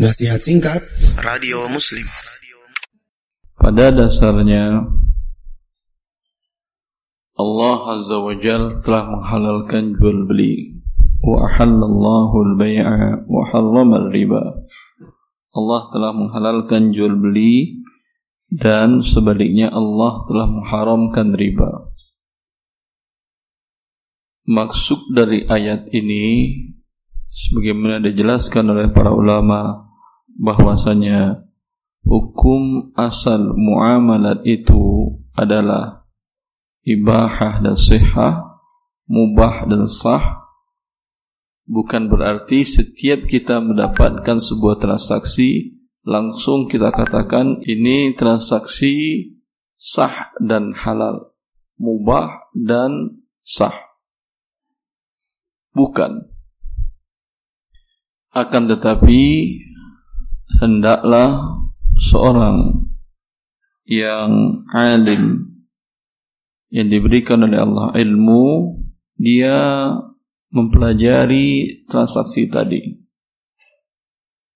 Nasihat singkat. Radio Muslim. Pada dasarnya Allah Azza wa Jal telah menghalalkan jual beli. Wa ahallallahu al-bay'a wa harrama riba Allah telah menghalalkan jual beli dan sebaliknya Allah telah mengharamkan riba. Maksud dari ayat ini sebagaimana dijelaskan oleh para ulama bahwasanya hukum asal muamalat itu adalah ibahah dan sihah, mubah dan sah. Bukan berarti setiap kita mendapatkan sebuah transaksi langsung kita katakan ini transaksi sah dan halal, mubah dan sah. Bukan. Akan tetapi hendaklah seorang yang alim yang diberikan oleh Allah ilmu dia mempelajari transaksi tadi.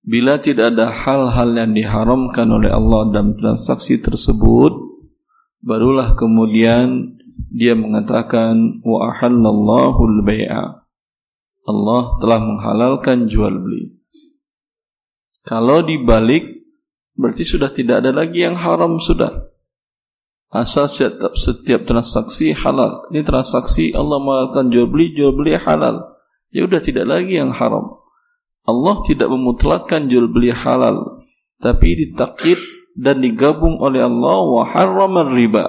Bila tidak ada hal-hal yang diharamkan oleh Allah dalam transaksi tersebut, barulah kemudian dia mengatakan wa ahallallahu al-bai'a. Allah telah menghalalkan jual beli. Kalau dibalik berarti sudah tidak ada lagi yang haram sudah. Asal setiap, setiap transaksi halal. Ini transaksi Allah menghalalkan jual beli, jual beli halal. Ya sudah tidak lagi yang haram. Allah tidak memutlakkan jual beli halal, tapi ditakid dan digabung oleh Allah wa riba.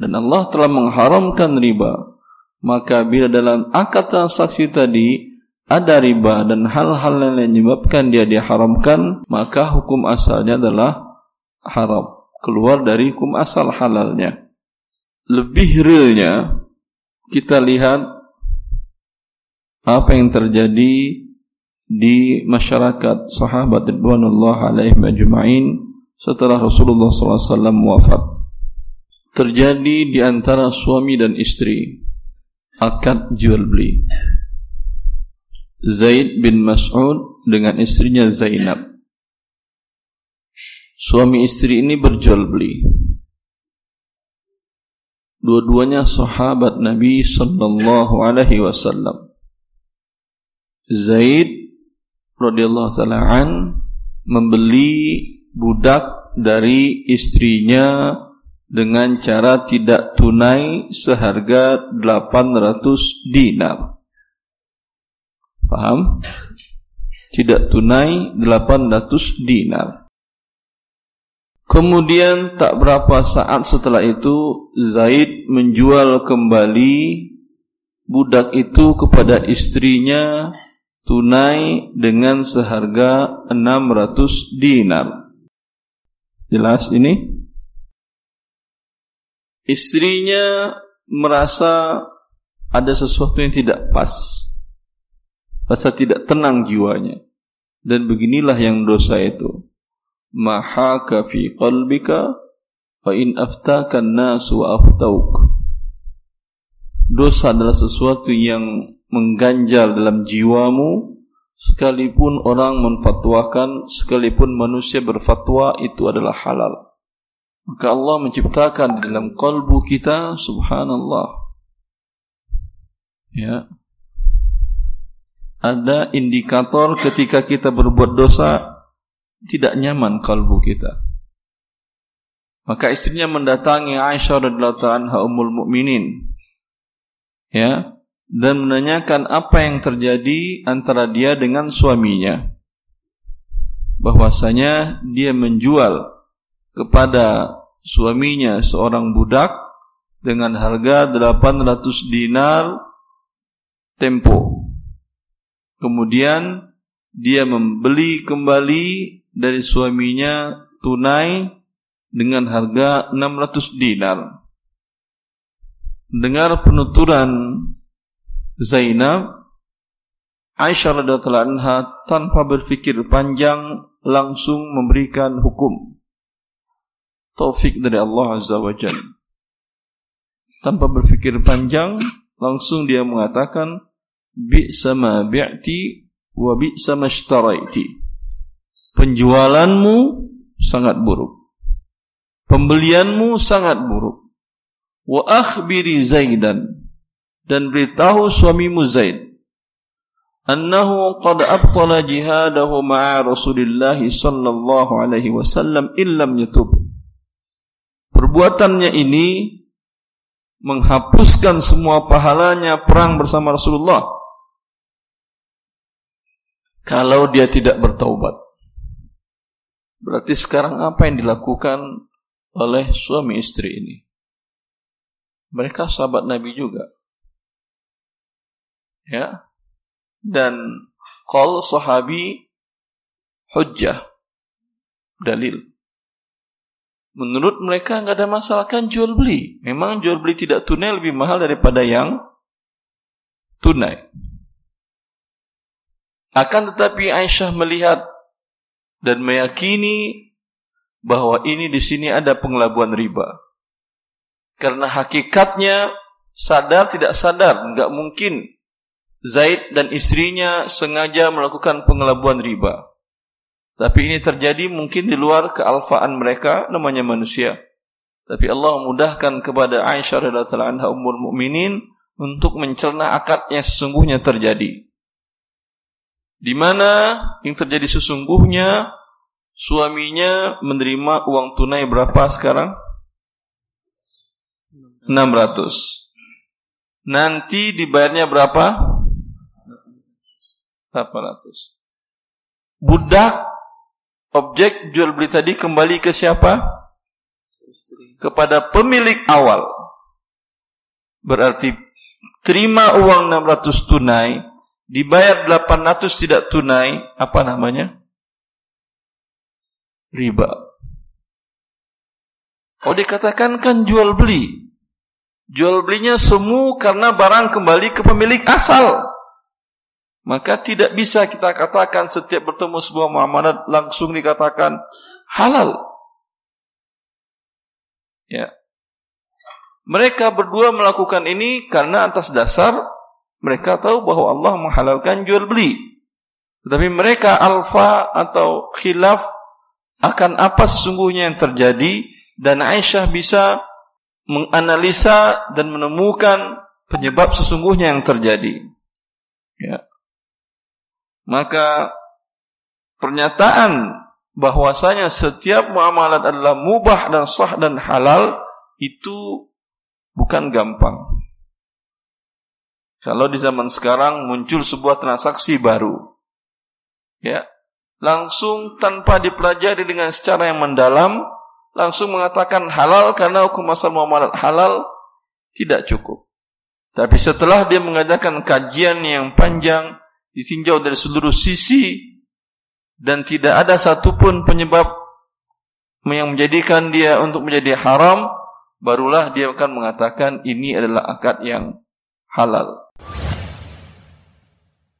Dan Allah telah mengharamkan riba maka bila dalam akad transaksi tadi ada riba dan hal-hal yang menyebabkan dia diharamkan, maka hukum asalnya adalah haram. Keluar dari hukum asal halalnya. Lebih realnya, kita lihat apa yang terjadi di masyarakat sahabat Ridwanullah alaihi majma'in setelah Rasulullah SAW wafat. Terjadi di antara suami dan istri akad jual beli. Zaid bin Mas'ud dengan istrinya Zainab. Suami istri ini berjual beli. Dua-duanya sahabat Nabi sallallahu alaihi wasallam. Zaid radhiyallahu taala an membeli budak dari istrinya dengan cara tidak tunai seharga 800 dinar. Paham? Tidak tunai 800 dinar. Kemudian tak berapa saat setelah itu Zaid menjual kembali budak itu kepada istrinya tunai dengan seharga 600 dinar. Jelas ini? Istrinya merasa ada sesuatu yang tidak pas. Rasa tidak tenang jiwanya. Dan beginilah yang dosa itu. Mahaka fi qalbika wa in aftaka nasu aftauk. Dosa adalah sesuatu yang mengganjal dalam jiwamu sekalipun orang menfatwakan sekalipun manusia berfatwa itu adalah halal maka Allah menciptakan di dalam kalbu kita subhanallah. Ya. Ada indikator ketika kita berbuat dosa tidak nyaman kalbu kita. Maka istrinya mendatangi Aisyah radhiyallahu anha ummul mukminin. Ya, dan menanyakan apa yang terjadi antara dia dengan suaminya. Bahwasanya dia menjual kepada suaminya seorang budak dengan harga 800 dinar tempo. Kemudian dia membeli kembali dari suaminya tunai dengan harga 600 dinar. Dengar penuturan Zainab, Aisyah radhiyallahu anha tanpa berfikir panjang langsung memberikan hukum taufik dari Allah Azza wa Jal. Tanpa berfikir panjang, langsung dia mengatakan, Bi'sa ma bi'ti wa bi'sa ma ishtaraiti. penjualanmu sangat buruk. Pembelianmu sangat buruk. Wa akhbiri Zaidan dan beritahu suamimu Zaid annahu qad abtala jihadahu ma'a Rasulillah sallallahu alaihi wasallam illam yatub. Perbuatannya ini menghapuskan semua pahalanya perang bersama Rasulullah kalau dia tidak bertaubat. Berarti sekarang apa yang dilakukan oleh suami istri ini? Mereka sahabat Nabi juga. Ya. Dan qol sahabi hujjah dalil. Menurut mereka nggak ada masalah kan jual beli. Memang jual beli tidak tunai lebih mahal daripada yang tunai. Akan tetapi Aisyah melihat dan meyakini bahwa ini di sini ada pengelabuan riba. Karena hakikatnya sadar tidak sadar, nggak mungkin Zaid dan istrinya sengaja melakukan pengelabuan riba. Tapi ini terjadi mungkin di luar kealfaan mereka, namanya manusia. Tapi Allah mudahkan kepada Aisyah radhiyallahu anha ummul mukminin untuk mencerna akad yang sesungguhnya terjadi. Di mana yang terjadi sesungguhnya suaminya menerima uang tunai berapa sekarang? 600. Nanti dibayarnya berapa? 800. Budak objek jual beli tadi kembali ke siapa? Kepada pemilik awal. Berarti terima uang 600 tunai dibayar 800 tidak tunai, apa namanya? Riba. Oh dikatakan kan jual beli. Jual belinya semu karena barang kembali ke pemilik asal. Maka tidak bisa kita katakan setiap bertemu sebuah muamalah langsung dikatakan halal. Ya. Mereka berdua melakukan ini karena atas dasar mereka tahu bahwa Allah menghalalkan jual beli. Tetapi mereka alfa atau khilaf akan apa sesungguhnya yang terjadi dan Aisyah bisa menganalisa dan menemukan penyebab sesungguhnya yang terjadi. Ya. Maka pernyataan bahwasanya setiap muamalat adalah mubah dan sah dan halal itu bukan gampang. Kalau di zaman sekarang muncul sebuah transaksi baru, ya, langsung tanpa dipelajari dengan secara yang mendalam, langsung mengatakan halal karena hukum asal muamalat halal tidak cukup. Tapi setelah dia mengadakan kajian yang panjang, ditinjau dari seluruh sisi, dan tidak ada satupun penyebab yang menjadikan dia untuk menjadi haram, barulah dia akan mengatakan ini adalah akad yang halal.